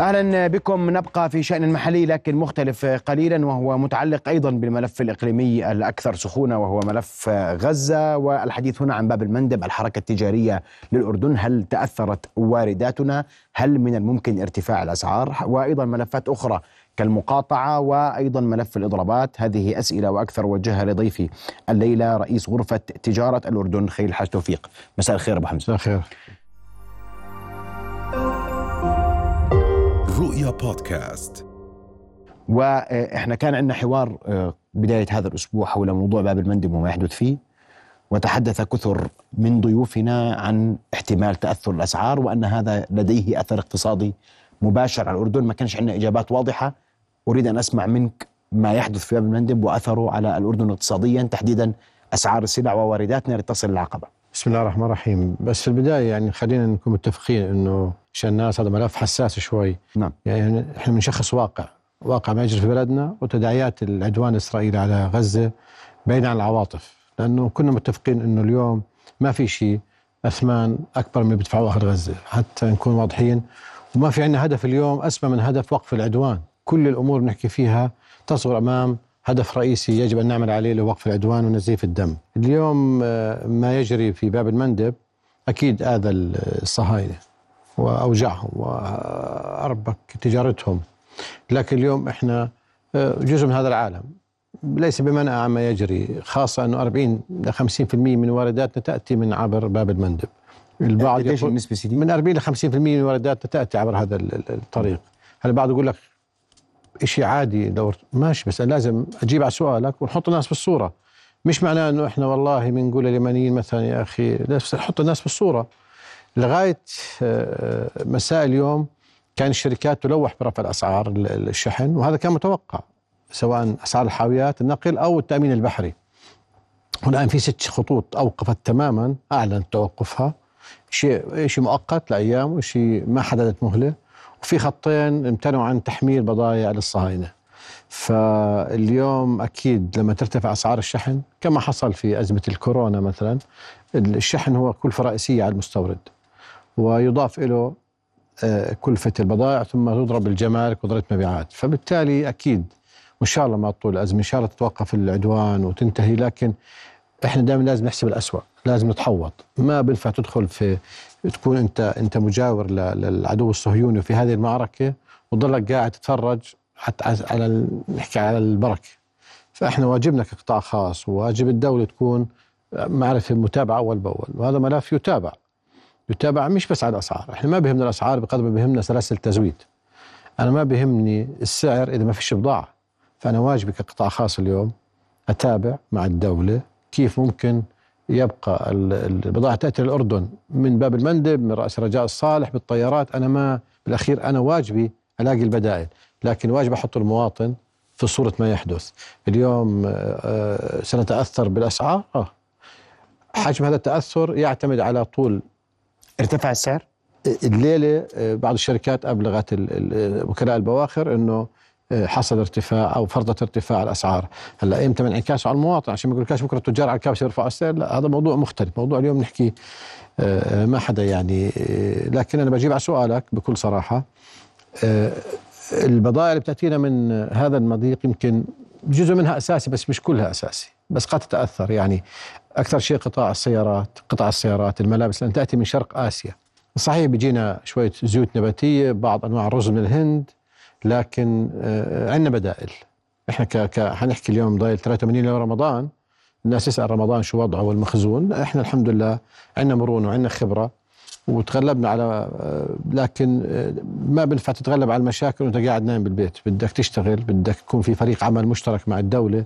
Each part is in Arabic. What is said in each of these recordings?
أهلا بكم. نبقى في شأن محلي لكن مختلف قليلا وهو متعلق أيضا بالملف الإقليمي الأكثر سخونة وهو ملف غزة. والحديث هنا عن باب المندب الحركة التجارية للأردن هل تأثرت وارداتنا؟ هل من الممكن ارتفاع الأسعار؟ وأيضا ملفات أخرى كالمقاطعة وأيضا ملف الإضرابات. هذه أسئلة وأكثر وجهها لضيفي الليلة رئيس غرفة تجارة الأردن خيل حاج توفيق. مساء الخير أبو حمزة. مساء الخير. رؤيا بودكاست. وإحنا كان عندنا حوار آه، بداية هذا الأسبوع حول موضوع باب المندب وما يحدث فيه. وتحدث كثر من ضيوفنا عن احتمال تأثر الأسعار وأن هذا لديه أثر اقتصادي مباشر على الأردن. ما كانش عندنا إجابات واضحة. أريد أن أسمع منك ما يحدث في باب المندب وأثره على الأردن اقتصاديا تحديدا أسعار السلع ووارداتنا لتصل للعقبة. بسم الله الرحمن الرحيم. بس في البداية يعني خلينا نكون متفقين إنه عشان الناس هذا ملف حساس شوي. نعم. يعني إحنا بنشخص واقع. واقع ما يجري في بلدنا وتداعيات العدوان الإسرائيلي على غزة بعيد عن العواطف. لأنه كنا متفقين إنه اليوم ما في شيء أثمان أكبر من بيدفعوها أهل غزة. حتى نكون واضحين. وما في عندنا هدف اليوم أسمى من هدف وقف العدوان. كل الأمور نحكي فيها تصغر أمام هدف رئيسي يجب أن نعمل عليه لوقف العدوان ونزيف الدم. اليوم آه، ما يجري في باب المندب أكيد اذى الصهاينة وأوجعهم وأربك تجارتهم. لكن اليوم إحنا آه، جزء من هذا العالم. ليس بمنع عما يجري خاصة أنه 40 ل 50% من وارداتنا تأتي من عبر باب المندب. البعض النسبة سيدي؟ من 40 ل 50% من وارداتنا تأتي عبر هذا الطريق. هلا البعض يقول لك شيء عادي لو ماشي بس لازم أجيب على سؤالك ونحط الناس بالصورة. مش معناه إنه إحنا والله بنقول لليمنيين مثلا يا أخي بس نحط الناس بالصورة. لغاية آه، مساء اليوم كان الشركات تلوح برفع الأسعار الشحن وهذا كان متوقع سواء أسعار الحاويات النقل أو التأمين البحري. والآن في ست خطوط أوقفت تماما أعلنت توقفها. شيء شيء مؤقت لأيام وشيء ما حددت مهلة. وفي خطين امتنعوا عن تحميل بضائع للصهاينة. فاليوم أكيد لما ترتفع أسعار الشحن كما حصل في أزمة الكورونا مثلا الشحن هو كلفة رئيسية على المستورد. ويضاف له آه، كلفة البضائع ثم تضرب الجمارك وضريبه مبيعات فبالتالي أكيد وإن شاء الله ما تطول الأزمة إن شاء الله تتوقف العدوان وتنتهي لكن إحنا دائما لازم نحسب الاسوء لازم نتحوط. ما بينفع تدخل في تكون أنت أنت مجاور للعدو الصهيوني في هذه المعركة وتضلك قاعد تتفرج حتى على نحكي على البركة. فإحنا واجبنا كقطاع خاص وواجب الدولة تكون معرفة متابعة أول بأول وهذا ملف يتابع. يتابع مش بس على الأسعار. إحنا ما بهمنا الأسعار بقدر ما بهمنا سلاسل التزويد. أنا ما بهمني السعر إذا ما فيش بضاعة. فأنا واجبي كقطاع خاص اليوم أتابع مع الدولة كيف ممكن يبقى البضاعة تأتي للأردن من باب المندب من رأس رجاء الصالح بالطيارات. أنا ما بالأخير أنا واجبي ألاقي البدائل لكن واجب أحط المواطن في صورة ما يحدث. اليوم آه، آه، سنتأثر بالأسعار. آه. حجم هذا التأثر يعتمد على طول ارتفع السعر؟ الليلة بعض الشركات أبلغت وكلاء البواخر أنه حصل ارتفاع أو فرضت ارتفاع الأسعار، هلأ إمتى انعكاسه على المواطن؟ عشان ما يقولكاش بكرة التجار على الكابس يرفعوا السعر، لا هذا موضوع مختلف، موضوع اليوم نحكي آه، ما حدا يعني آه، لكن أنا بجيب على سؤالك بكل صراحة. آه، البضائع اللي بتأتينا من هذا المضيق يمكن جزء منها أساسي بس مش كلها أساسي، بس قد تتأثر. يعني أكثر شيء قطاع السيارات، قطع السيارات، الملابس لأن تأتي من شرق آسيا. صحيح بيجينا شوية زيوت نباتية، بعض أنواع الرز من الهند، لكن آه، عندنا بدائل. إحنا ك ك حنحكي اليوم ضايل 83 يوم رمضان. الناس تسال رمضان شو وضعه والمخزون. إحنا الحمد لله عندنا مرونة وعندنا خبرة وتغلبنا على آه، لكن آه، ما بنفع تتغلب على المشاكل وأنت قاعد نايم بالبيت. بدك تشتغل بدك يكون في فريق عمل مشترك مع الدولة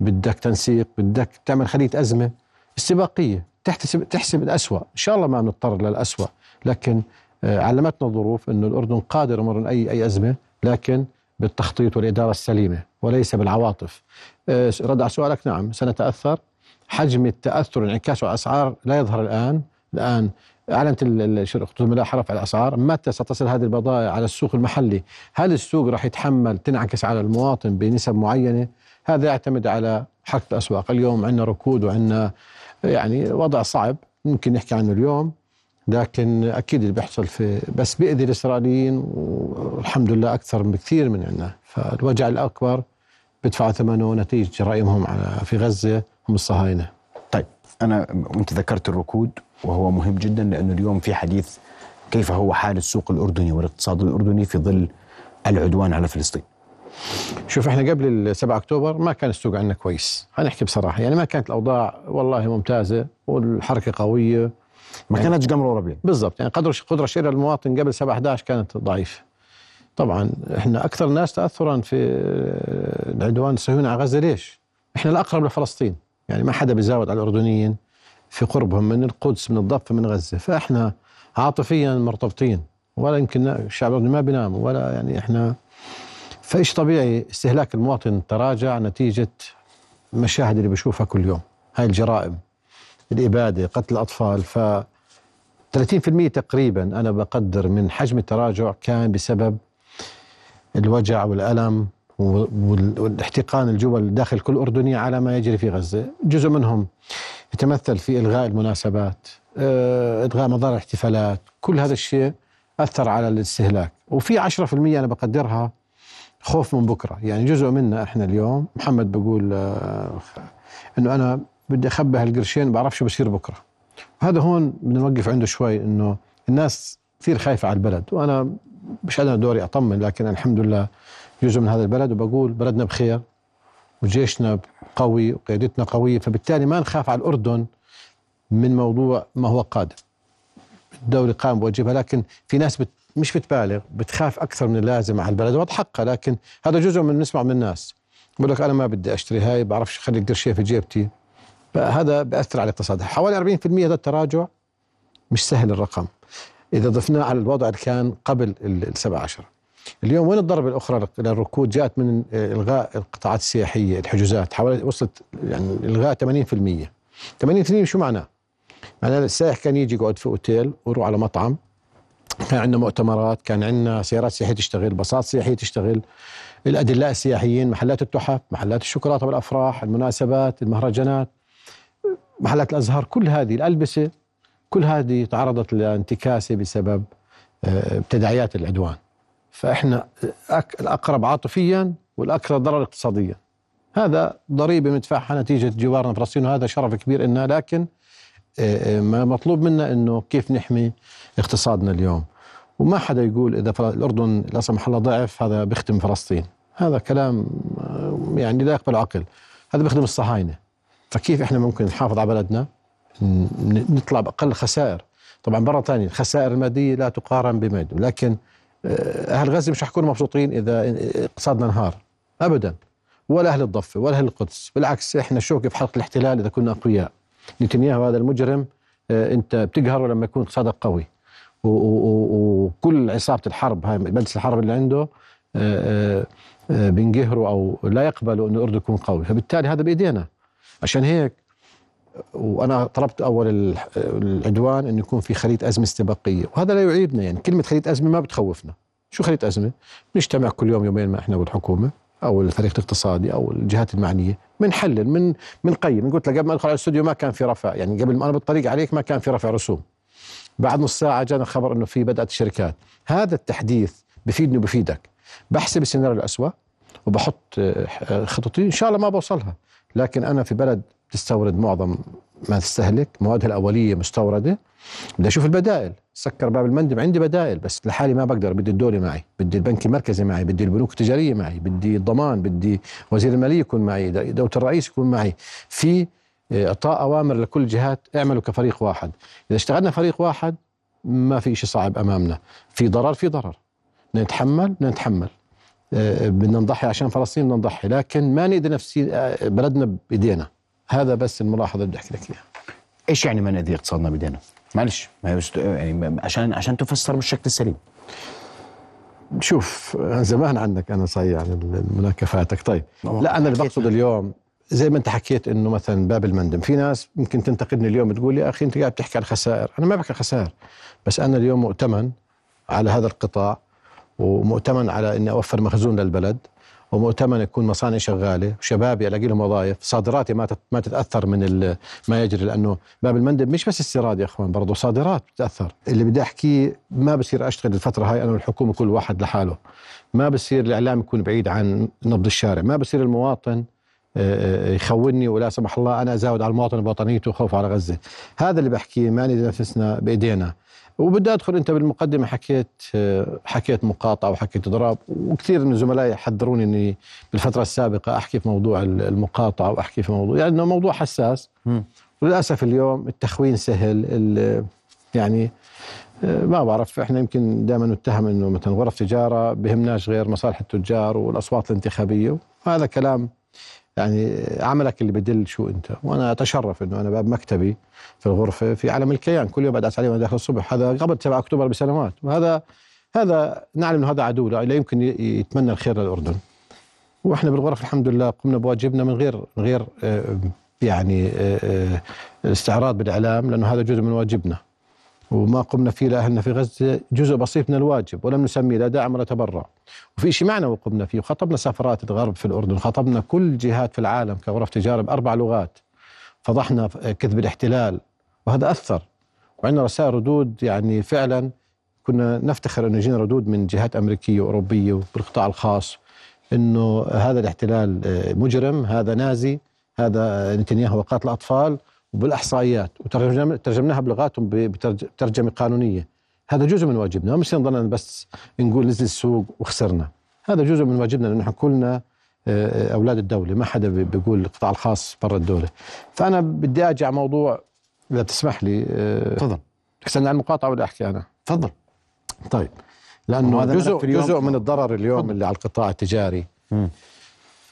بدك تنسيق بدك تعمل خليه أزمة استباقية. تحتسب تحسب الاسوء إن شاء الله ما نضطر للاسوء لكن علمتنا الظروف إنه الأردن قادر يمر أي أي أزمة. لكن بالتخطيط والإدارة السليمة وليس بالعواطف. آه، رد على سؤالك نعم سنتأثر. حجم التأثر انعكاس الأسعار لا يظهر الآن. الآن أعلنت خطوط الملاحة رفع الأسعار. متى ستصل هذه البضائع على السوق المحلي؟ هل السوق راح يتحمل تنعكس على المواطن بنسب معينة؟ هذا يعتمد على حركة الأسواق. اليوم عندنا ركود وعندنا يعني وضع صعب. ممكن نحكي عنه اليوم. لكن أكيد اللي بيحصل في بس بيأذي الإسرائيليين والحمد لله أكثر بكثير من عندنا. فالوجع الأكبر بيدفعوا ثمنه نتيجه جرائمهم على في غزة هم الصهاينة. طيب. أنا وانت ذكرت الركود وهو مهم جدا لأنه اليوم في حديث كيف هو حال السوق الأردني والاقتصاد الأردني في ظل العدوان على فلسطين. شوف إحنا قبل ال 7 أكتوبر ما كان السوق عندنا كويس. خلينا نحكي بصراحة. يعني ما كانت الأوضاع والله ممتازة والحركة قوية. ما كانتش قمر وربيع بالضبط يعني قدر قدرة شراء المواطن قبل 7 11 كانت ضعيفه طبعا إحنا أكثر الناس تاثرا في العدوان الصهيوني على غزة ليش؟ إحنا الأقرب لفلسطين يعني ما حدا بيزاود على الأردنيين في قربهم من القدس من الضفة من غزة. فإحنا عاطفيا مرتبطين ولا يمكن الشعب الأردني ما بينام ولا يعني إحنا فإيش طبيعي؟ استهلاك المواطن تراجع نتيجة المشاهد اللي بشوفها كل يوم. هاي الجرائم. الإبادة قتل الأطفال. ف 30% تقريبا أنا بقدر من حجم التراجع كان بسبب الوجع والألم وال- والاحتقان الجوى داخل كل اردني على ما يجري في غزة، جزء منهم يتمثل في إلغاء المناسبات، آه، إلغاء مظاهر الاحتفالات، كل هذا الشيء أثر على الاستهلاك، وفي 10% أنا بقدرها خوف من بكرة، يعني جزء منا إحنا اليوم محمد بقول آه، إنه أنا بدي اخبي هالقرشين بعرف شو بصير بكرة. هذا هون بدنا نوقف عنده شوي إنه الناس كثير خايفة على البلد. وأنا مش أنا دوري أطمن لكن الحمد لله جزء من هذا البلد وبقول بلدنا بخير وجيشنا قوي وقيادتنا قوية فبالتالي ما نخاف على الأردن من موضوع ما هو قادم. الدولة قام بواجبها لكن في ناس بت مش بتبالغ بتخاف أكثر من اللازم على البلد. وهذا حقها لكن هذا جزء من نسمع من الناس. بقول لك أنا ما بدي أشتري هاي بعرفش خلي قرشين في جيبتي. فهذا بأثر على الاقتصاد. حوالي 40% هذا التراجع مش سهل الرقم. إذا ضفناه على الوضع اللي كان قبل السبع عشر. اليوم وين الضربة الأخرى للركود جاءت من إلغاء القطاعات السياحية الحجوزات. حوالي وصلت يعني إلغاء 80% 80% شو معناه؟ معناه السائح كان يجي يقعد في أوتيل ويروح على مطعم. كان عندنا مؤتمرات كان عندنا سيارات سياحية تشتغل باصات سياحية تشتغل. الأدلاء السياحيين محلات التحف محلات الشوكولاتة والأفراح المناسبات المهرجانات. محلات الأزهار كل هذه الألبسة كل هذه تعرضت لانتكاسة بسبب آه، تداعيات العدوان. فإحنا أك- الأقرب عاطفيا والأكثر ضرر اقتصاديا. هذا ضريبة بندفعها نتيجة جوارنا فلسطين وهذا شرف كبير لنا لكن آه، آه، ما مطلوب منا إنه كيف نحمي اقتصادنا اليوم. وما حدا يقول إذا الأردن لا سمح الله ضعف هذا بيخدم فلسطين. هذا كلام آه، يعني لا يقبل عقل. هذا بيخدم الصهاينة. فكيف إحنا ممكن نحافظ على بلدنا؟ نطلع باقل خسائر. طبعا مرة ثانية الخسائر المادية لا تقارن بمد لكن آه، أهل غزة مش رح يكونوا مبسوطين إذا اقتصادنا انهار. ابدا. ولا أهل الضفة ولا أهل القدس. بالعكس إحنا شوكه في حلقه الاحتلال إذا كنا أقوياء؟ نتنياهو هذا المجرم آه، أنت بتقهره لما يكون اقتصادك قوي. وكل عصابة الحرب هاي مجلس الحرب اللي عنده آه، آه، آه، بينقهروا أو لا يقبلوا انه الاردن يكون قوي فبالتالي هذا بإيدينا. عشان هيك وأنا طلبت أول ال- العدوان إنه يكون في خليط أزمة استباقية وهذا لا يعيبنا يعني كلمة خليط أزمة ما بتخوفنا. شو خليط أزمة؟ نجتمع كل يوم يومين ما إحنا والحكومة أو الفريق الاقتصادي أو الجهات المعنية بنحلل من بنقيم. قلت لك قبل ما أدخل على الاستوديو ما كان في رفع يعني قبل ما أنا بالطريق عليك ما كان في رفع رسوم. بعد نص ساعة جانا خبر إنه في بدأت الشركات. هذا التحديث بفيدني وبفيدك. بحسب السيناريو الاسوء وبحط آه، خططي إن شاء الله ما بوصلها. لكن أنا في بلد تستورد معظم ما تستهلك موادها الأولية مستوردة. بدي أشوف البدائل. سكر باب المندب عندي بدائل بس لحالي ما بقدر. بدي الدولة معي بدي البنك المركزي معي بدي البنوك التجارية معي بدي الضمان بدي وزير المالية يكون معي دولة الرئيس يكون معي. في آه، إعطاء أوامر لكل الجهات اعملوا كفريق واحد. إذا اشتغلنا فريق واحد ما في شيء صعب أمامنا. في ضرر في ضرر. نتحمل نتحمل. بدنا نضحي عشان فلسطين بدنا نضحي لكن ما نقدر نفسي آه، بلدنا بإيدينا. هذا بس الملاحظة اللي بدي أحكي لك إياها. إيش يعني ما نأذي اقتصادنا بإيدينا؟ معلش ما است- يعني عشان عشان تفسر بالشكل السليم. شوف آه، زمان عنك أنا صحيح عن مناكفاتك طيب لا أنا اللي بقصد اليوم زي ما أنت حكيت إنه مثلا باب المندم في ناس ممكن تنتقدني اليوم تقول يا أخي أنت قاعد تحكي عن خسائر. أنا ما بحكي خسائر بس أنا اليوم مؤتمن على هذا القطاع. ومؤتمن على إني أوفر مخزون للبلد ومؤتمن يكون مصانع شغالة وشبابي ألاقي لهم وظائف صادراتي ما ما تتأثر من ما يجري لأنه باب المندب مش بس استيراد يا إخوان برضه صادرات بتتاثر اللي بدي أحكيه ما بصير أشتغل الفترة هاي أنا والحكومة كل واحد لحاله. ما بصير الإعلام يكون بعيد عن نبض الشارع ما بصير المواطن آه، آه، يخوني ولا سمح الله أنا أزاود على المواطن بوطنيته وخوف على غزة. هذا اللي بحكيه ما نفسنا بإيدينا. وبدي أدخل أنت بالمقدمة حكيت حكيت مقاطعة وحكيت اضراب وكثير من زملائي حذروني إني بالفترة السابقة أحكي في موضوع المقاطعة وأحكي في موضوع يعني موضوع حساس. وللأسف اليوم التخوين سهل ال- يعني آه، ما بعرف إحنا يمكن دائما نتهم إنه مثلا غرف تجارة بهمناش غير مصالح التجار والأصوات الانتخابية وهذا كلام يعني عملك اللي بدل شو أنت. وأنا أتشرف إنه أنا باب مكتبي في الغرفة في عالم الكيان. كل يوم بدعس عليه وأنا داخل الصبح. هذا قبل 7 أكتوبر بسنوات. وهذا هذا نعلم إنه هذا عدو لا يمكن يتمنى الخير للأردن. وإحنا بالغرف الحمد لله قمنا بواجبنا من غير من غير آه، يعني آه، آه، الاستعراض بالإعلام لأنه هذا جزء من واجبنا. وما قمنا فيه لاهلنا في غزة جزء بسيط من الواجب ولم نسميه لا داعم ولا تبرع. وفي شيء معنوي قمنا فيه؟ وخطبنا سفارات الغرب في الأردن وخطبنا كل الجهات في العالم كغرف تجارة بأربع لغات. فضحنا كذب الاحتلال وهذا أثر. وعندنا رسائل ردود يعني فعلا كنا نفتخر أنه يجينا ردود من جهات أمريكية وأوروبية وبالقطاع الخاص إنه هذا الاحتلال آه، مجرم هذا نازي هذا نتنياهو قاتل أطفال. وبالإحصائيات وترجمنا ترجمناها بلغاتهم بترج- بترجمة قانونية. هذا جزء من واجبنا. بصير نضلنا بس نقول نزل السوق وخسرنا. هذا جزء من واجبنا لأنه نحن كلنا آه، أولاد الدولة. ما حدا بي- بيقول القطاع الخاص برا الدولة. فأنا بدي أجي على موضوع إذا تسمح لي آه، تفضل. تسألني عن المقاطعة ولا أحكي أنا. تفضل. طيب. لأنه وهذا جزء. جزء من الضرر اليوم اللي على القطاع التجاري. مم.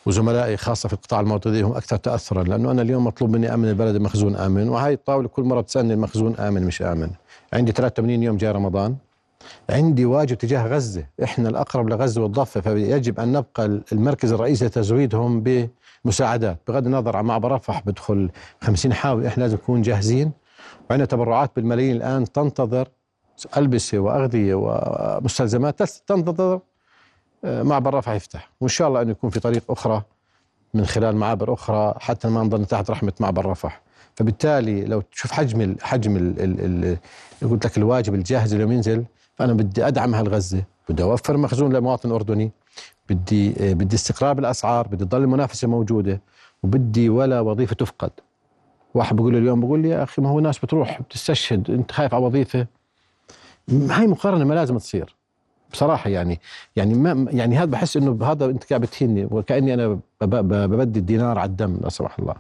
وزملائي خاصة في القطاع الموطني هم أكثر تاثرا لأنه أنا اليوم مطلوب مني أمن البلد مخزون آمن وهي الطاولة كل مرة بتسألني المخزون آمن مش آمن. عندي 83 يوم جاي رمضان. عندي واجب تجاه غزة. إحنا الأقرب لغزة والضفة فيجب أن نبقى المركز الرئيسي لتزويدهم بمساعدات. بغض النظر عن معبر رفح بدخل 50 حاوي إحنا لازم نكون جاهزين. وعندنا تبرعات بالملايين الآن تنتظر ألبسة وأغذية ومستلزمات تنتظر معبر رفح يفتح. وإن شاء الله انه يكون في طريق أخرى من خلال معابر أخرى حتى ما نضل تحت رحمة معبر رفح فبالتالي لو تشوف حجم ال حجم ال ال ال قلت لك الواجب الجاهز اليوم ينزل فأنا بدي أدعم هالغزة بدي أوفر مخزون للمواطن الاردني بدي آه، بدي استقرار بالأسعار بدي تضل المنافسة موجودة وبدي ولا وظيفة تفقد. واحد بيقول لي اليوم بقول لي يا أخي ما هو ناس بتروح بتستشهد أنت خايف على وظيفة. هاي مقارنة ما لازم تصير. بصراحة يعني يعني ما يعني هذا بحس إنه هذا أنت قاعد بتهيني وكأني أنا ببدي الدينار على الدم لا سمح الله.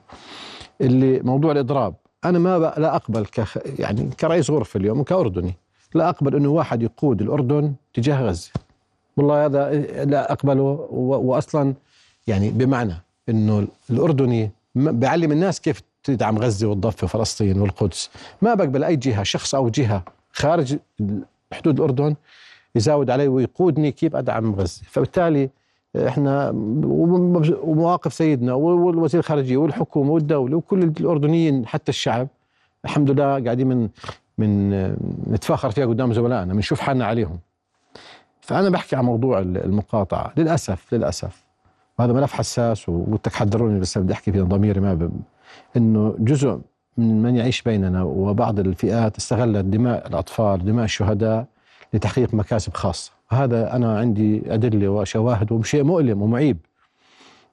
اللي موضوع الإضراب أنا ما لا أقبل كخ يعني كرئيس غرفه اليوم وكأردني لا أقبل إنه واحد يقود الأردن تجاه غزة. والله هذا لا أقبله واصلا يعني بمعنى إنه الأردني بيعلم الناس كيف تدعم غزة والضفة وفلسطين والقدس. ما بقبل أي جهة شخص أو جهة خارج حدود الأردن يزاود علي ويقودني كيف أدعم غزة. فبالتالي إحنا ومواقف سيدنا والوزير الخارجية والحكومة والدولة وكل الأردنيين حتى الشعب الحمد لله قاعدين من من نتفاخر فيها قدام زملائنا بنشوف حالنا عليهم. فأنا بحكي عن موضوع المقاطعة. للأسف للأسف. وهذا ملف حساس وقلت لك حذروني بس بدي أحكي فيه ضميري ما. إنه جزء من من يعيش بيننا وبعض الفئات استغلت دماء الأطفال دماء الشهداء لتحقيق مكاسب خاصة. هذا أنا عندي أدلة وشواهد وشيء مؤلم ومعيب.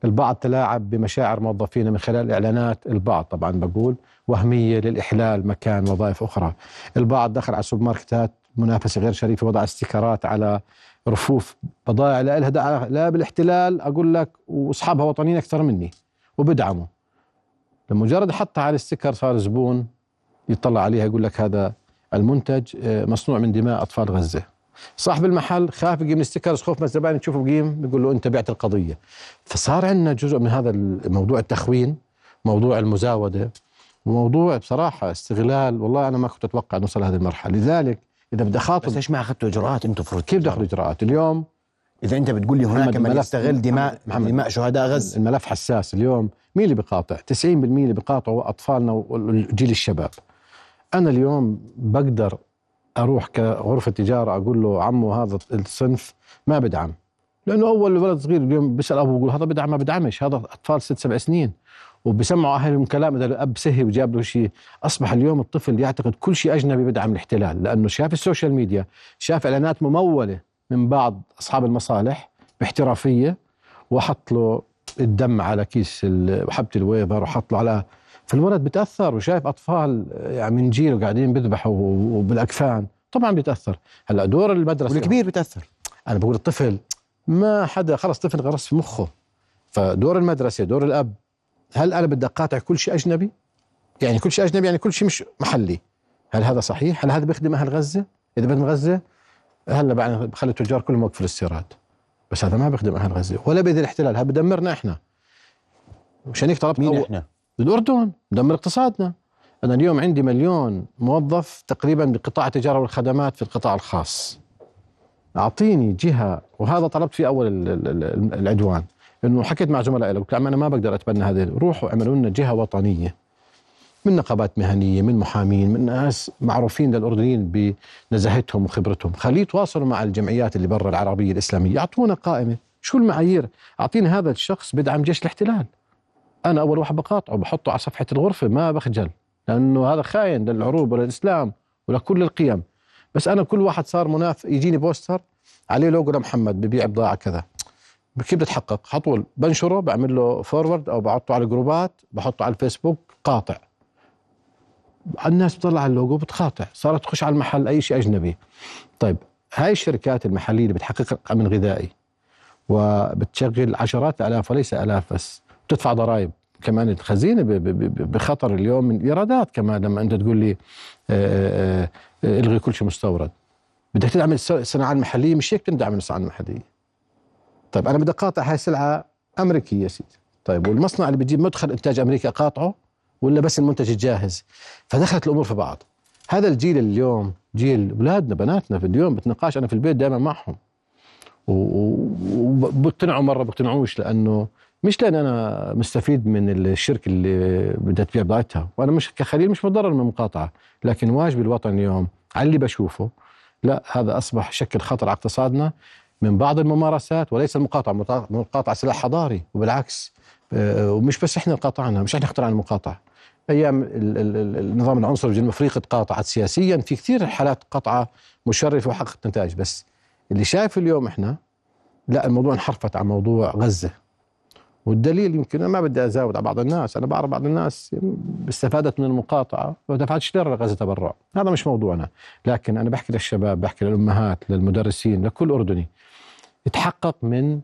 البعض تلاعب بمشاعر موظفينا من خلال الاعلانات البعض طبعا بقول وهمية للإحلال مكان وظائف أخرى. البعض دخل على السوبر ماركتات منافسة غير شريفة وضع استيكرات على رفوف بضائع لا لها لا بالاحتلال. أقول لك وأصحابها وطنيين أكثر مني وبدعموا. لمجرد حطها على ال sticker صار زبون يطلع عليها يقول لك هذا المنتج آه، مصنوع من دماء أطفال غزة. صاحب المحل خاف يقيم ال stickers خوف ما الزبائن تشوفه بقيم بيقول له أنت بعت القضية. فصار عندنا جزء من هذا الموضوع التخوين موضوع المزاودة وموضوع بصراحة استغلال. والله أنا ما كنت أتوقع نوصل لهذه المرحلة. لذلك إذا بدي بس اخاطب ليش ما أخذتوا إجراءات أنتم في كيف دخلوا إجراءات؟ اليوم إذا أنت بتقول لي هناك من يستغل دماء محمد- دماء شهداء غزة. الملف حساس. اليوم مين اللي بيقاطع؟ 90% اللي بيقاطعوا أطفالنا وجيل الشباب. أنا اليوم بقدر أروح كغرفة تجارة أقول له عمو هذا الصنف ما بدعم. لأنه أول ولد صغير اليوم بيسأل أبوه بيقول هذا بدعم ما بدعمش هذا أطفال ست سبع سنين. وبسمعوا أهلهم كلام إذا الأب سهي وجاب له شيء. أصبح اليوم الطفل يعتقد كل شيء أجنبي بدعم الاحتلال لأنه شاف ال social media شاف إعلانات ممولة من بعض أصحاب المصالح باحترافية وحط له الدم على كيس حبة الويفر وحط له على فالولد بتأثر وشايف أطفال يعني من جيله قاعدين بيذبحوا وبالأكفان. طبعا بيتأثر. هلأ دور المدرسة. والكبير بتاثر أنا بقول الطفل ما حدا خلص طفل غرس في مخه. فدور المدرسة دور الأب هل أنا بدي أقاطع كل شيء أجنبي؟ يعني كل شيء أجنبي يعني كل شيء مش محلي. هل هذا صحيح؟ هل هذا بيخدم أهل غزة؟ إذا بخدم غزة هلأ بعد بخلي التجار كلهم يوقفوا الاستيراد. بس هذا ما بيخدم أهل غزة. ولا بيد الاحتلال. هذا بدمرنا إحنا؟ مشان هيك طلبت مين أول- إحنا؟ الأردن دمر اقتصادنا. أنا اليوم عندي مليون موظف تقريبا بقطاع التجارة والخدمات في القطاع الخاص. أعطيني جهة وهذا طلبت في ال- العدوان إنه حكيت مع زملائي قلت لهم أنا ما بقدر أتبنى هذه روحوا اعملوا لنا جهة وطنية. من نقابات مهنية من محامين من ناس معروفين للأردنيين بنزاهتهم وخبرتهم. خليه يتواصلوا مع الجمعيات اللي برا العربية الإسلامية. يعطونا قائمة. شو المعايير؟ أعطيني هذا الشخص بدعم جيش الاحتلال. أنا أول واحد بقاطعه بحطه على صفحة الغرفة ما بخجل لأنه هذا خاين للعروبه وللإسلام ولكل القيم. بس أنا كل واحد صار مناف يجيني poster عليه لوجو لمحمد ببيع بضاعة كذا. كيف بدي أتحقق؟ على طول بنشره بعمل له forward أو بحطه على الجروبات بحطه على الفيسبوك قاطع. الناس بتطلع على اللوجو بتقاطع صارت تخش على المحل أي شيء أجنبي. طيب هاي الشركات المحلية اللي بتحقق امن غذائي وبتشغل عشرات الآلاف وليس آلاف بس. بتدفع ضرائب كمان ب- بخطر اليوم من إيرادات كمان لما أنت تقول لي آه، آه، آه، إلغي كل شيء مستورد. بدك تدعم الصناعة المحلية مش هيك تدعم الصناعة المحلية. طيب أنا بدي أقاطع هاي السلعه أمريكية يا سيدي. طيب والمصنع اللي بيجيب مدخل إنتاج امريكي اقاطعه ولا بس المنتج الجاهز؟ فدخلت الأمور في بعض. هذا الجيل اليوم جيل أولادنا بناتنا في اليوم بتناقش أنا في البيت دائما معهم. وبقتنعوا مرة بقتنعوش لأنه مش لأن أنا مستفيد من الشركة اللي بدها تبيع بضاعتها. وأنا مش كخليل مش متضرر من المقاطعه لكن واجب الوطن اليوم على اللي بشوفه لا هذا أصبح شكل خطر على اقتصادنا من بعض الممارسات وليس المقاطعة. المقاطعه سلاح حضاري. وبالعكس آه، ومش بس إحنا قاطعنا مش إحنا اخترعنا المقاطعة. أيام ال- ال- ال- النظام العنصري في جنوب أفريقيا تقاطعت سياسيا في كثير حالات قطعة مشرفة وحققت نتائج. بس اللي شايف اليوم إحنا لا الموضوع انحرفت على موضوع غزة. والدليل يمكن أنا ما بدي أزاود على بعض الناس أنا بعرف بعض الناس استفادت من المقاطعة ودفعت ليره لغزة تبرع هذا مش موضوعنا لكن أنا بحكي للشباب بحكي للأمهات للمدرسين لكل أردني. تحقق من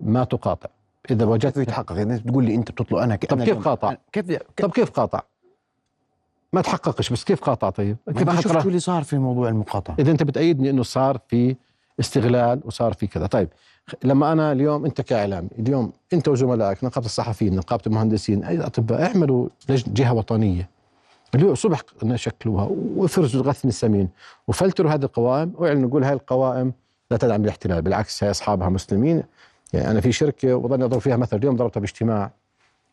ما تقاطع. إذا كيف وجدت يتحقق يعني تقول لي أنت بتطلق أنا طب كيف قاطع؟ كيف طب كيف قاطع؟ ما تحققش بس كيف قاطع طيب؟ كيف كيف ما شفت شو اللي صار في موضوع المقاطعة؟ إذا أنت بتأيدني إنه صار في استغلال وصار في كذا. طيب لما أنا اليوم أنت كإعلامي اليوم أنت وزملائك نقابة الصحفيين نقابة المهندسين أي أطباء اعملوا جهة وطنية. اليوم صبح شكلوها وافرزوا الغث السمين وفلتروا هذه القوائم وإعلنوا نقول هاي القوائم لا تدعم الاحتلال بالعكس هي أصحابها مسلمين. يعني أنا في شركة وظني أضرب فيها مثل اليوم ضربتها باجتماع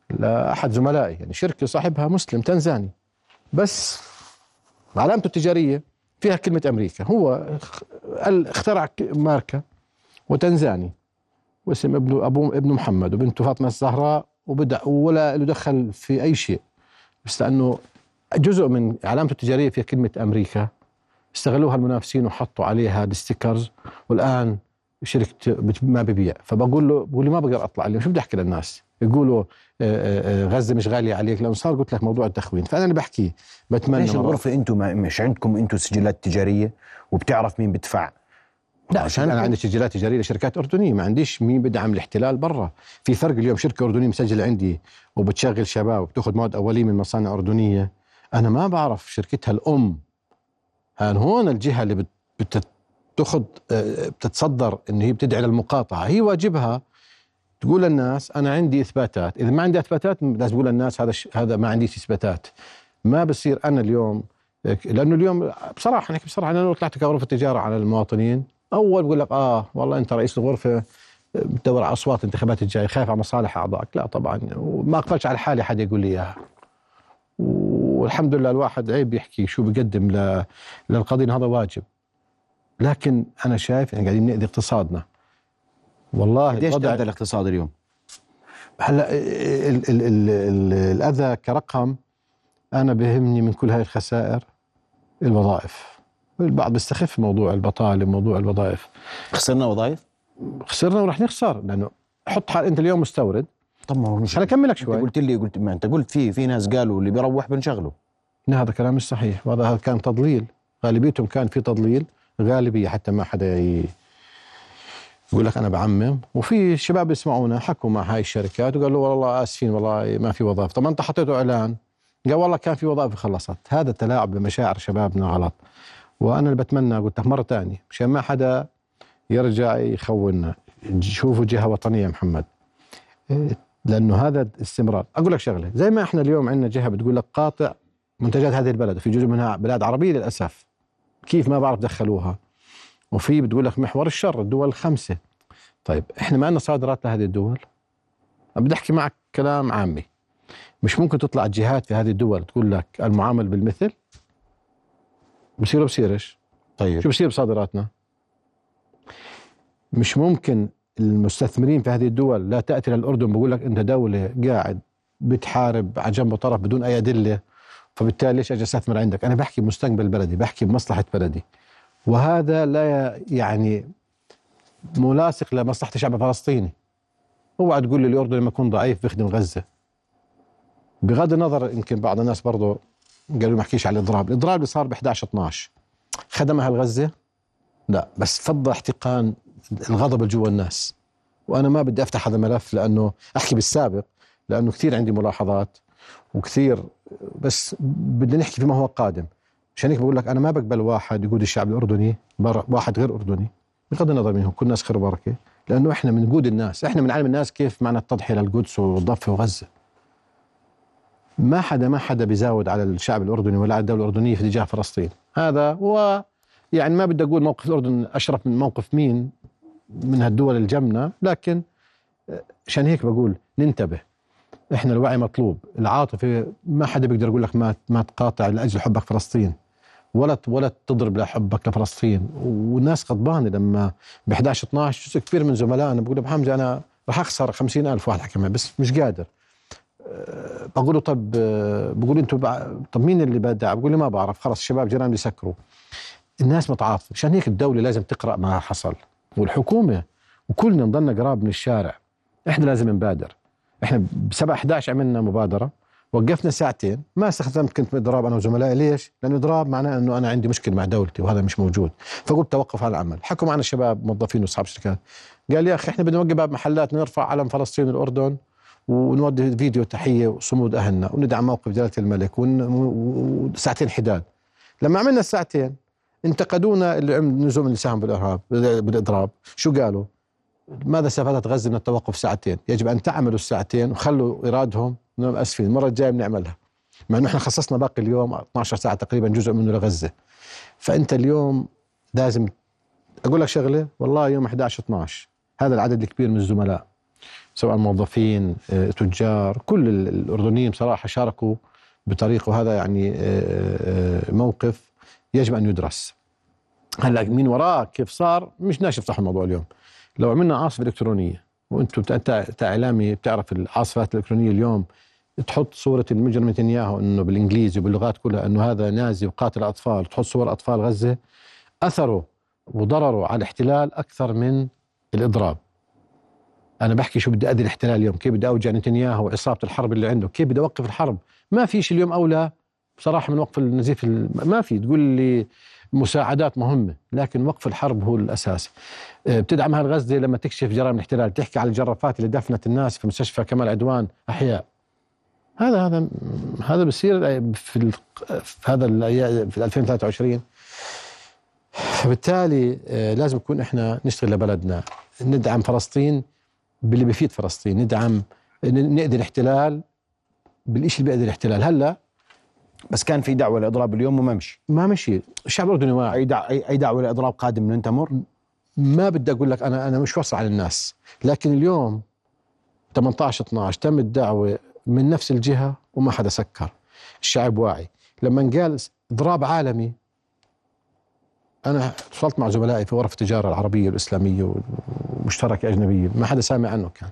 لاحد زملائي. يعني شركة صاحبها مسلم تنزاني. بس علامته التجارية. فيها كلمة أمريكا. هو اخترع ماركة وتنزاني واسم ابنه ابوه ابنه محمد وبنته فاطمة الزهراء وبدع ولا له دخل في أي شيء. بس لأنه جزء من علامته التجارية فيها كلمة أمريكا. استغلوها المنافسين وحطوا عليها الستيكرز والآن شركة ما ببيع. فبقول له بقول لي ما بقدر أطلع. اليوم شو بدي أحكي للناس؟ يقولوا آه، آه، آه، غزة مش غالية عليك. لأنه صار قلت لك موضوع التخوين. فأنا اللي بحكيه بتمنى ليش الغرفة أنتم ما- مش عندكم أنتم سجلات تجارية؟ وبتعرف مين بدفع؟ لا عشان أنا. عندي تسجيلات تجارية لشركات أردنية. ما عنديش مين بدعم الاحتلال برا. في فرق اليوم شركة أردنية مسجلة عندي وبتشغل شباب وبتاخذ مواد أولية من مصانع أردنية. أنا ما بعرف شركتها الأم. هان هون الجهة اللي بت- بتاخذ آه، بتتصدر انه هي بتدعي للمقاطعة. هي واجبها تقول للناس أنا عندي إثباتات. إذا ما عندي إثباتات لازم تقول للناس هذا هذا ما عنديش إثباتات. ما بصير أنا اليوم لأنه اليوم بصراحة نحكي بصراحة أنا لو طلعت كغرفة تجاره على المواطنين أول بقول لك آه والله أنت رئيس الغرفة بتدور على أصوات الانتخابات الجاية خايف على مصالح أعضائك. لا طبعا وما أقبلش على حالي حد يقول لي إياها. والحمد لله الواحد عيب يحكي شو بقدم للقضية هذا واجب. لكن أنا شايف يعني قاعدين نأذي اقتصادنا. والله قديش تعدى الاقتصاد اليوم؟ هلا ال ال ال ال الأذى كرقم أنا بهمني من كل هاي الخسائر الوظائف. البعض بيستخف موضوع البطالة موضوع الوظائف. خسرنا وظائف؟ خسرنا ورح نخسر لأنه حط حال أنت اليوم مستورد. طب ما هو مش أكملك أنت شوي. قلت لي قلت ما أنت قلت في في ناس قالوا اللي بيروح بنشغله. لا هذا كلام مش صحيح. وهذا هذا كان تضليل. غالبيتهم كان في تضليل. غالبية حتى ما حدا ي... يقول لك أنا بعمم. وفي شباب يسمعونا حكوا مع هاي الشركات وقالوا والله آسفين والله ما في وظائف. طب ما أنت حطيته إعلان. قال والله كان في وظائف خلصت. هذا تلاعب بمشاعر شبابنا غلط. وأنا اللي بتمنى قلت لك مرة ثانية مشان ما حدا يرجع يخوننا شوفوا جهة وطنية يا محمد. لأنه هذا استمرار. أقول لك شغلة زي ما إحنا اليوم عندنا جهة بتقول لك قاطع منتجات هذه البلد وفي جزء منها بلاد عربية للأسف. كيف ما بعرف دخلوها. وفي بتقول لك محور الشر الدول الخمسة. طيب إحنا ما عندنا صادرات لهذه الدول. بدي أحكي معك كلام عامي. مش ممكن تطلع الجهات في هذه الدول تقول لك المعامل بالمثل؟ بصير بصيرش طيب. شو بصير بصادراتنا؟ مش ممكن المستثمرين في هذه الدول لا تأتي للأردن بقول لك أنت دولة قاعد بتحارب على جنب وطرف بدون أي أدلة. فبالتالي ليش أجي أستثمر عندك؟ أنا بحكي بمستقبل بلدي بحكي بمصلحة بلدي. وهذا لا يعني ملاصق لمصلحة الشعب الفلسطيني. اوعى تقول لي الأردن لما يكون ضعيف بيخدم غزة. بغض النظر يمكن بعض الناس برضه قالوا ما احكيش على الإضراب. الإضراب اللي صار ب 11 12 خدمها الغزة؟ لا بس فض احتقان الغضب اللي جوا الناس. وأنا ما بدي أفتح هذا الملف لأنه أحكي بالسابق لأنه كثير عندي ملاحظات. وكثير بس بدنا نحكي فيما هو قادم. عشان هيك بقول لك أنا ما بقبل واحد يقود الشعب الأردني واحد غير أردني بغض النظر منهم كل الناس خير وبركة لأنه إحنا بنقود الناس إحنا بنعلم الناس كيف معنى التضحية للقدس والضفة وغزة. ما حدا ما حدا بيزاود على الشعب الأردني ولا على الدولة الأردنية في اتجاه فلسطين. هذا هو يعني ما بدي أقول موقف الأردن أشرف من موقف مين من هالدول الجمنة لكن عشان هيك بقول ننتبه. إحنا الوعي مطلوب. العاطفة ما حدا بيقدر يقول لك ما ما تقاطع لأجل حبك فلسطين. ولا ولا تضرب لحبك لفلسطين. والناس غضبانة لما ب 11 12 جزء كبير من زملائنا بقول ابو حمزة أنا راح أخسر 50000 واحد معي بس مش قادر. أه، بقول له طب أه، بقول أنتم طب مين اللي بدع؟ بقول لي ما بعرف. خلص الشباب جيران بيسكروا. الناس متعاطفة. عشان هيك الدولة لازم تقرأ ما حصل. والحكومة وكلنا نضلنا قراب من الشارع. إحنا لازم نبادر. إحنا ب 7 11 عملنا مبادرة وقفنا ساعتين ما استخدمت كنت باضراب أنا وزملائي. ليش؟ لأنه اضراب معناه إنه أنا عندي مشكلة مع دولتي وهذا مش موجود. فقلت توقف عن العمل. حكوا معنا الشباب موظفين وأصحاب شركات. قال يا أخي إحنا بدنا نوقف باب محلات نرفع علم فلسطين والأردن ونودي فيديو تحية وصمود أهلنا وندعم موقف جلالة الملك وساعتين حداد. لما عملنا الساعتين انتقدونا اللي نزوم السهم بالارهاب بالإضراب. شو قالوا؟ ماذا استفادت غزة من التوقف ساعتين؟ يجب أن تعملوا الساعتين وخلوا إيرادهم نعم اسفين المرة الجاية بنعملها. مع إنه إحنا خصصنا باقي اليوم 12 ساعة تقريبا جزء منه لغزة. فأنت اليوم لازم أقول لك شغلة؟ والله يوم 11 12 هذا العدد الكبير من الزملاء. سواء موظفين آه، تجار كل ال- الأردنيين بصراحة شاركوا بطريقه. وهذا يعني آه، آه، موقف يجب أن يدرس. هلأ مين وراه كيف صار؟ مش ناش يفتحوا الموضوع اليوم. لو عملنا عاصفة إلكترونية وأنتم انت اعلامي بتعرف العاصفات الإلكترونية اليوم تحط صورة المجرم نتنياهو إنه بالإنجليزي وباللغات كلها إنه هذا نازي وقاتل اطفال تحط صور أطفال غزة اثره وضرره على الاحتلال أكثر من الإضراب. أنا بحكي شو بدي اذي الاحتلال اليوم كيف بدي أوجع نتنياهو وعصابة الحرب اللي عنده كيف بدي أوقف الحرب؟ ما في شيء اليوم أولى بصراحة من وقف النزيف ما في. تقول لي مساعدات مهمة لكن وقف الحرب هو الأساس. آه، بتدعم هالغزه لما تكشف جرائم الاحتلال تحكي على الجرافات اللي دفنت الناس في مستشفى كمال عدوان أحياء. هذا هذا هذا بصير في في هذا في 2023 فبالتالي آه، لازم نكون إحنا نشتغل لبلدنا. ندعم فلسطين باللي بيفيد فلسطين. ندعم ن- نأذي الاحتلال بالشيء اللي بيأذي الاحتلال. هلأ بس كان في دعوة لإضراب اليوم وما مشي. ما مشي. الشعب الأردني واعي. أي دع... اي دعوة لإضراب قادم من تمر ما بدي أقول لك أنا أنا مش وصل على الناس. لكن اليوم 18 12 تم الدعوة من نفس الجهة وما حدا سكر. الشعب واعي. لما قال إضراب عالمي أنا اتصلت مع زملائي في غرف التجارة العربية والإسلامية مشتركه أجنبية. ما حدا سامع عنه كان.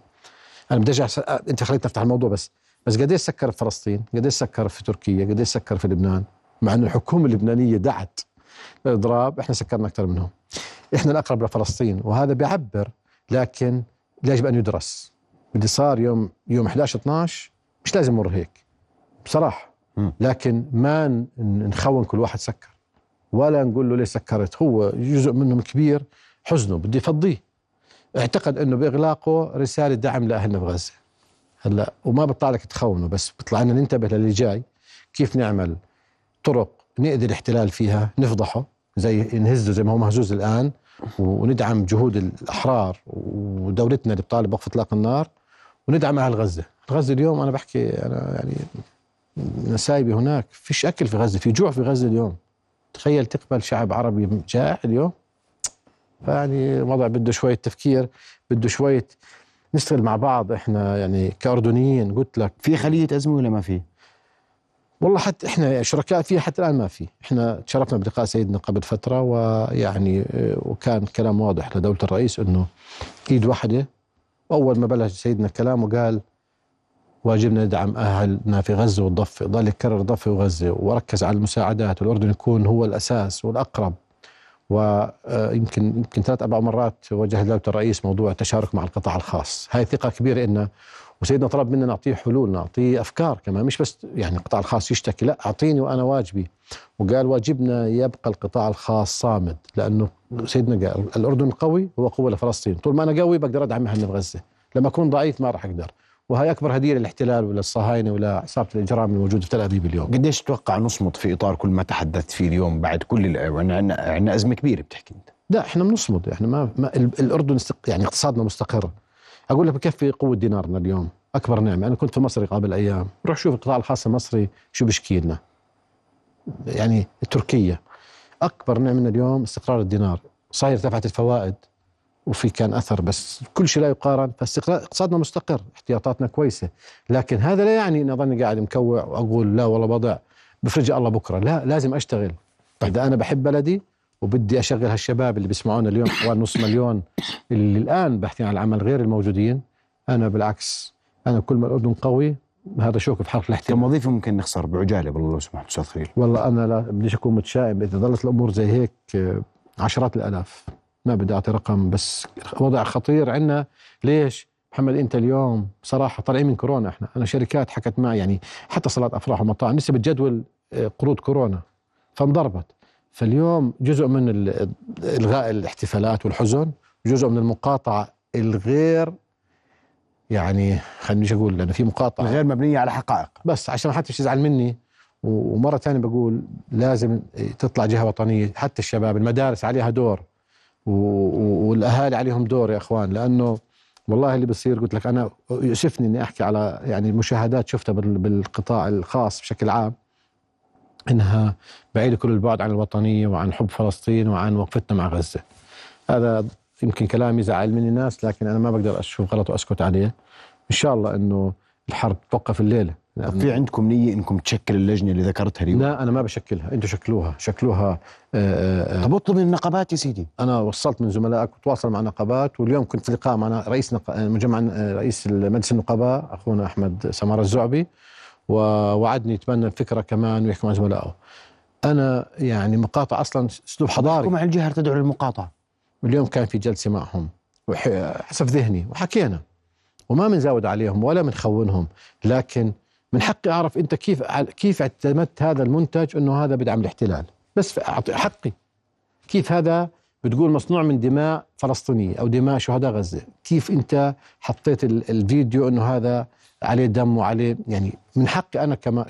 أنا بدي أرجع أنت خليتني أفتح الموضوع بس. بس قديش سكر في فلسطين قديش سكر في تركيا؟ قديش سكر في لبنان؟ مع إنه الحكومة اللبنانية دعت الاضراب إحنا سكرنا أكثر منهم. إحنا الأقرب لفلسطين وهذا بيعبر لكن يجب أن يدرس. اللي صار يوم يوم 11 12 مش لازم يمر هيك بصراحة. لكن ما نخون كل واحد سكر. ولا نقول له ليش سكرت. هو جزء منهم كبير حزنه بده يفضيه. اعتقد إنه بإغلاقه رسالة دعم لأهلنا بغزه هلا وما بيطلع لك تخونه بس بيطلع لنا ننتبه للي جاي كيف نعمل طرق نقدر الاحتلال فيها نفضحه زي نهزه زي ما هو مهزوز الآن وندعم جهود الأحرار ودولتنا اللي بتطالب بوقف إطلاق النار وندعم أهل غزة، غزة اليوم أنا بحكي أنا يعني نسايبي هناك. فيش أكل في غزة في جوع في غزة اليوم. تخيل تقبل شعب عربي جائع اليوم؟ فيعني وضع بده شوية تفكير بده شوية نشتغل مع بعض إحنا يعني كأردنيين قلت لك. في خلية أزمة ولا ما في؟ والله حتى إحنا شركاء فيها حتى الآن ما في، إحنا تشرفنا بلقاء سيدنا قبل فترة ويعني آه، وكان كلام واضح لدولة الرئيس إنه إيد واحدة. واول ما بلش سيدنا كلامه قال واجبنا ندعم أهلنا في غزة والضفة، ضل يكرر الضفه وغزة وركز على المساعدات والأردن يكون هو الأساس والأقرب. ويمكن يمكن ثلاث أربع مرات وجه دوله الرئيس موضوع التشارك مع القطاع الخاص، هاي ثقه كبيرة إلنا وسيدنا طلب منا نعطيه حلول نعطيه أفكار كمان مش بس يعني القطاع الخاص يشتكي لا أعطيني وأنا واجبي. وقال واجبنا يبقى القطاع الخاص صامد لأنه سيدنا قال الأردن القوي هو قوة لفلسطين. طول ما أنا قوي بقدر ادعم اهلنا بغزه لما أكون ضعيف ما راح أقدر. وهي أكبر هدية للاحتلال وللصهاينه ولعصابه الإجرام الموجودة في تل أبيب اليوم. قديش تتوقع نصمد في إطار كل ما تحدثت فيه اليوم بعد كل عنا عنا أزمة كبيرة بتحكي أنت؟ لا إحنا بنصمد إحنا ما, ما ال- الأردن استق... يعني اقتصادنا مستقر. أقول لك بكفي قوة دينارنا اليوم أكبر نعمة. أنا كنت في مصر قبل أيام. روح شوف القطاع الخاص المصري شو بيشكي لنا. يعني تركيا أكبر نعمة اليوم استقرار الدينار. صحيح ارتفعت الفوائد. وفي كان أثر بس كل شيء لا يقارن فاستقرار اقتصادنا مستقر احتياطاتنا كويسة. لكن هذا لا يعني إني أظني قاعد مكوع وأقول لا والله وضع بفرج الله بكرة. لا لازم أشتغل. إذا أنا بحب بلدي وبدي أشغل هالشباب اللي بيسمعونا اليوم حوالي نص مليون اللي الآن باحثين عن العمل غير الموجودين أنا بالعكس أنا كل ما الأردن قوي هذا شوك في حلق الاحتلال كم وظيفة ممكن نخسر بعجالة بالله لو سمحت أستاذ خليل؟ والله أنا لا بديش أكون متشائم. إذا ظلت الأمور زي هيك عشرات الألاف. ما بدي أعطي رقم بس وضع خطير عندنا. ليش؟ محمد أنت اليوم بصراحه طالعين من كورونا إحنا. أنا شركات حكت معي يعني حتى صلاة أفراح ومطاعم لسه بتجدول آه، قروض كورونا فانضربت. فاليوم جزء من ال- إلغاء الاحتفالات والحزن جزء من المقاطعة الغير يعني خليني أقول لأنه في مقاطعة. غير مبنية على حقائق. بس عشان ما حدش يزعل مني ومرة ثانية بقول لازم تطلع جهة وطنية. حتى الشباب المدارس عليها دور. والأهالي عليهم دور يا إخوان لأنه والله اللي بصير قلت لك أنا يؤسفني إني أحكي على يعني مشاهدات شفتها بال- بالقطاع الخاص بشكل عام إنها بعيدة كل البعد عن الوطنية وعن حب فلسطين وعن وقفتنا مع غزة. هذا يمكن كلام يزعل مني ناس لكن أنا ما بقدر أشوف غلط وأسكت عليه. إن شاء الله إنه الحرب توقف الليلة. طب في عندكم نية إنكم تشكل اللجنة اللي ذكرتها اليوم؟ لا أنا ما بشكلها أنتم شكلوها شكلوها آه، آه، طب اطلب من النقابات يا سيدي. أنا وصلت من زملائك وتواصل مع نقابات واليوم كنت في لقاء مع رئيس نق... مجمع آه، رئيس مجلس النقباء أخونا أحمد سمار الزعبي ووعدني يتبنى الفكرة كمان ويحكي مع زملائه. أنا يعني مقاطعه أصلا أسلوب حضاري. مع الجهة تدعو للمقاطعة. اليوم كان في جلسة معهم وح- حسب ذهني وحكينا. وما بنزود عليهم ولا بنخونهم لكن من حقي أعرف أنت كيف كيف اعتمدت هذا المنتج إنه هذا بدعم الاحتلال. بس حقي. كيف هذا بتقول مصنوع من دماء فلسطينية أو دماء شهداء غزة. كيف أنت حطيت ال- الفيديو إنه هذا عليه دم وعليه يعني من حقي أنا كما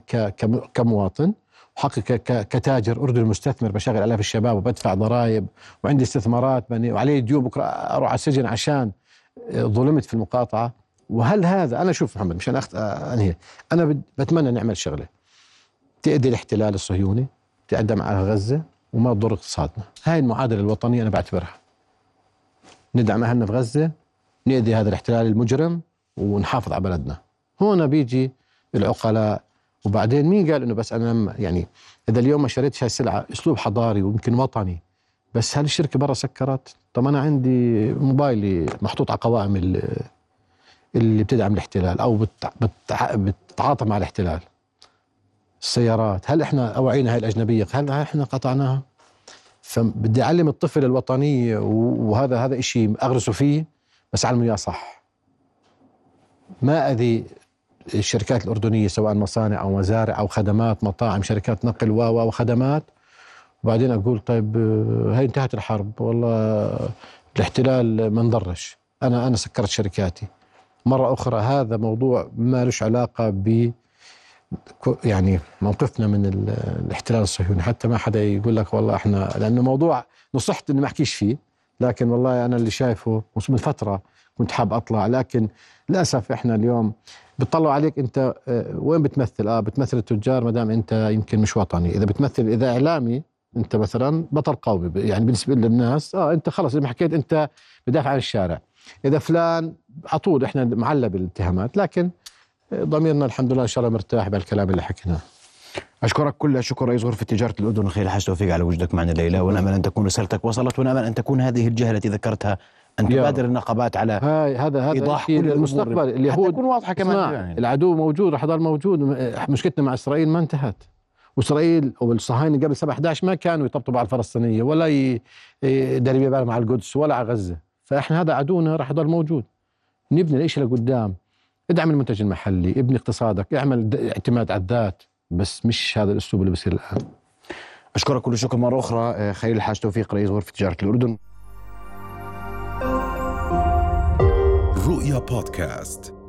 كمواطن وحقي كتاجر اردني مستثمر بشغل آلاف الشباب وبدفع ضرائب وعندي استثمارات بني وعلي ديون بكرة أروح على السجن عشان ظلمت في المقاطعة. وهل هذا أنا شوف محمد مشان أخت... أنا بد- بتمنى نعمل شغلة. تأدي الاحتلال الصهيوني تقدم على غزة وما تضر اقتصادنا. هاي المعادلة الوطنية أنا بعتبرها. ندعم أهلنا في غزة نأدي هذا الاحتلال المجرم ونحافظ على بلدنا. هنا بيجي العقلاء وبعدين مين قال إنه بس أنا يعني إذا اليوم ما شريتش هاي السلعه أسلوب حضاري ويمكن وطني بس هل الشركة برا سكرت؟ طب أنا عندي موبايلي محطوط على قوائم اللي بتدعم الاحتلال أو بتتعاطى مع الاحتلال. السيارات هل إحنا أوعينا هاي الأجنبية؟ هل إحنا قطعناها؟ فبدي أعلم الطفل الوطنيه وهذا هذا إشي أغرسه فيه بس أعلمه إياه صح. ما أذي الشركات الأردنية سواء مصانع أو مزارع أو خدمات مطاعم شركات نقل و وخدمات. وبعدين أقول طيب آه، هاي انتهت الحرب والله الاحتلال ما انضرش أنا أنا سكرت شركاتي. مرة أخرى هذا موضوع ما له علاقة ب يعني موقفنا من ال- الاحتلال الصهيوني. حتى ما حدا يقول لك والله إحنا لأنه موضوع نصحت إني ما أحكيش فيه لكن والله أنا اللي شايفه من فترة كنت حاب أطلع. لكن للأسف إحنا اليوم بتطلعوا عليك أنت آه، وين بتمثل؟ آه بتمثل التجار ما دام أنت يمكن مش وطني. إذا بتمثل إذا إعلامي أنت مثلا بطل قومي. يعني بالنسبة للناس آه أنت خلص زي ما حكيت أنت بدافع عن الشارع. إذا فلان على طول إحنا معلى بالاتهامات لكن آه، ضميرنا الحمد لله إن شاء الله مرتاح بالكلام اللي حكيناه. أشكرك كل الشكر رئيس غرفة تجارة الأردن خير حاج توفيق على وجودك معنا الليلة. ونأمل أن تكون رسالتك وصلت ونأمل أن تكون هذه الجهة التي ذكرتها أن تبادر. النقابات على هاي هذا هذا إيضاح كل المستقبل حتى اليهود تكون واضحة كمان يعني. العدو موجود رح يضل موجود مشكلتنا مع إسرائيل ما انتهت. وإسرائيل أو الصهاينة قبل 7 11 ما كانوا يطبطبوا على الفلسطينية ولا يدربوا بالهم على القدس ولا على غزة. فإحنا هذا عدونا راح يضل موجود. نبني الاشي لقدام. ادعم المنتج المحلي ابني اقتصادك اعمل اعتماد على الذات. بس مش هذا الأسلوب اللي بصير الآن. أشكرك كل الشكر مرة أخرى آه، خليل الحاج توفيق رئيس غرفة تجارة الأردن. رؤيا بودكاست.